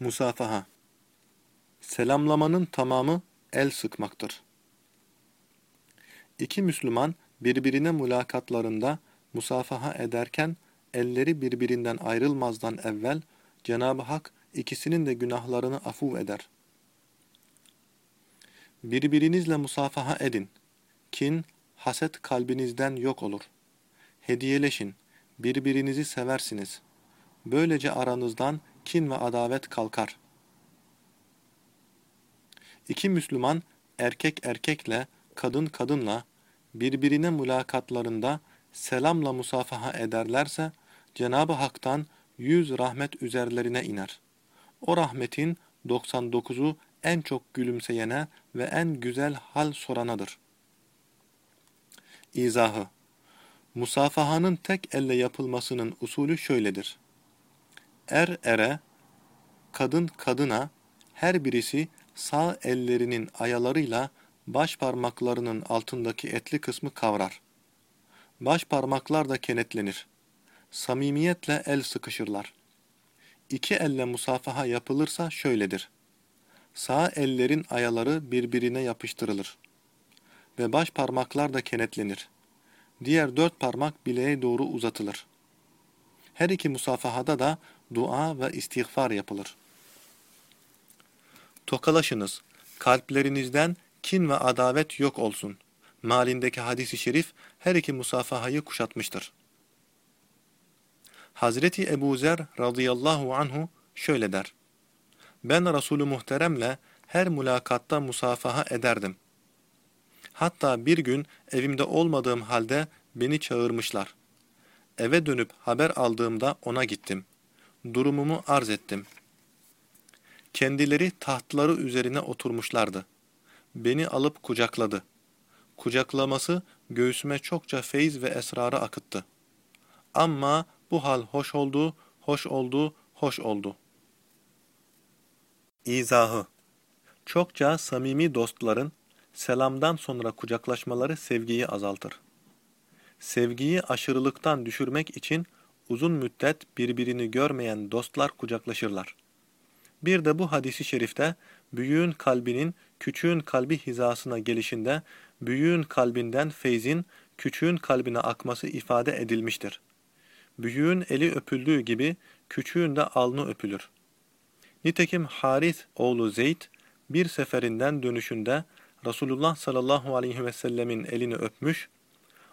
Musafaha Selamlamanın tamamı el sıkmaktır. İki Müslüman birbirine mülakatlarında musafaha ederken elleri birbirinden ayrılmazdan evvel Cenab-ı Hak ikisinin de günahlarını afu eder. Birbirinizle musafaha edin. Kin, haset kalbinizden yok olur. Hediyeleşin, birbirinizi seversiniz. Böylece aranızdan kin ve adavet kalkar. İki Müslüman erkek erkekle, kadın kadınla birbirine mülakatlarında selamla musafaha ederlerse Cenab-ı Hak'tan yüz rahmet üzerlerine iner. O rahmetin 99'u en çok gülümseyene ve en güzel hal soranadır. İzahı Musafahanın tek elle yapılmasının usulü şöyledir. Er ere, kadın kadına, her birisi sağ ellerinin ayalarıyla baş parmaklarının altındaki etli kısmı kavrar. Baş parmaklar da kenetlenir. Samimiyetle el sıkışırlar. İki elle musafaha yapılırsa şöyledir. Sağ ellerin ayaları birbirine yapıştırılır. Ve baş parmaklar da kenetlenir. Diğer dört parmak bileğe doğru uzatılır. Her iki musafahada da dua ve istiğfar yapılır. Tokalaşınız, kalplerinizden kin ve adavet yok olsun. Malindeki hadisi şerif her iki musafahayı kuşatmıştır. Hazreti Ebu Zer radıyallahu anhu şöyle der. Ben Resulü Muhterem'le her mülakatta musafaha ederdim. Hatta bir gün evimde olmadığım halde beni çağırmışlar. Eve dönüp haber aldığımda ona gittim. Durumumu arz ettim. Kendileri tahtları üzerine oturmuşlardı. Beni alıp kucakladı. Kucaklaması göğsüme çokça feyiz ve esrarı akıttı. Ama bu hal hoş oldu, hoş oldu, hoş oldu. İzahı Çokça samimi dostların selamdan sonra kucaklaşmaları sevgiyi azaltır. Sevgiyi aşırılıktan düşürmek için uzun müddet birbirini görmeyen dostlar kucaklaşırlar. Bir de bu hadisi şerifte büyüğün kalbinin küçüğün kalbi hizasına gelişinde büyüğün kalbinden feyzin küçüğün kalbine akması ifade edilmiştir. Büyüğün eli öpüldüğü gibi küçüğün de alnı öpülür. Nitekim Haris oğlu Zeyd bir seferinden dönüşünde Resulullah sallallahu aleyhi ve sellemin elini öpmüş,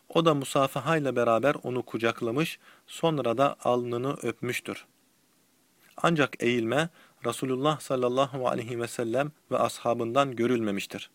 o da musafahayla beraber onu kucaklamış, sonra da alnını öpmüştür. Ancak eğilme Resulullah sallallahu aleyhi ve sellem ve ashabından görülmemiştir.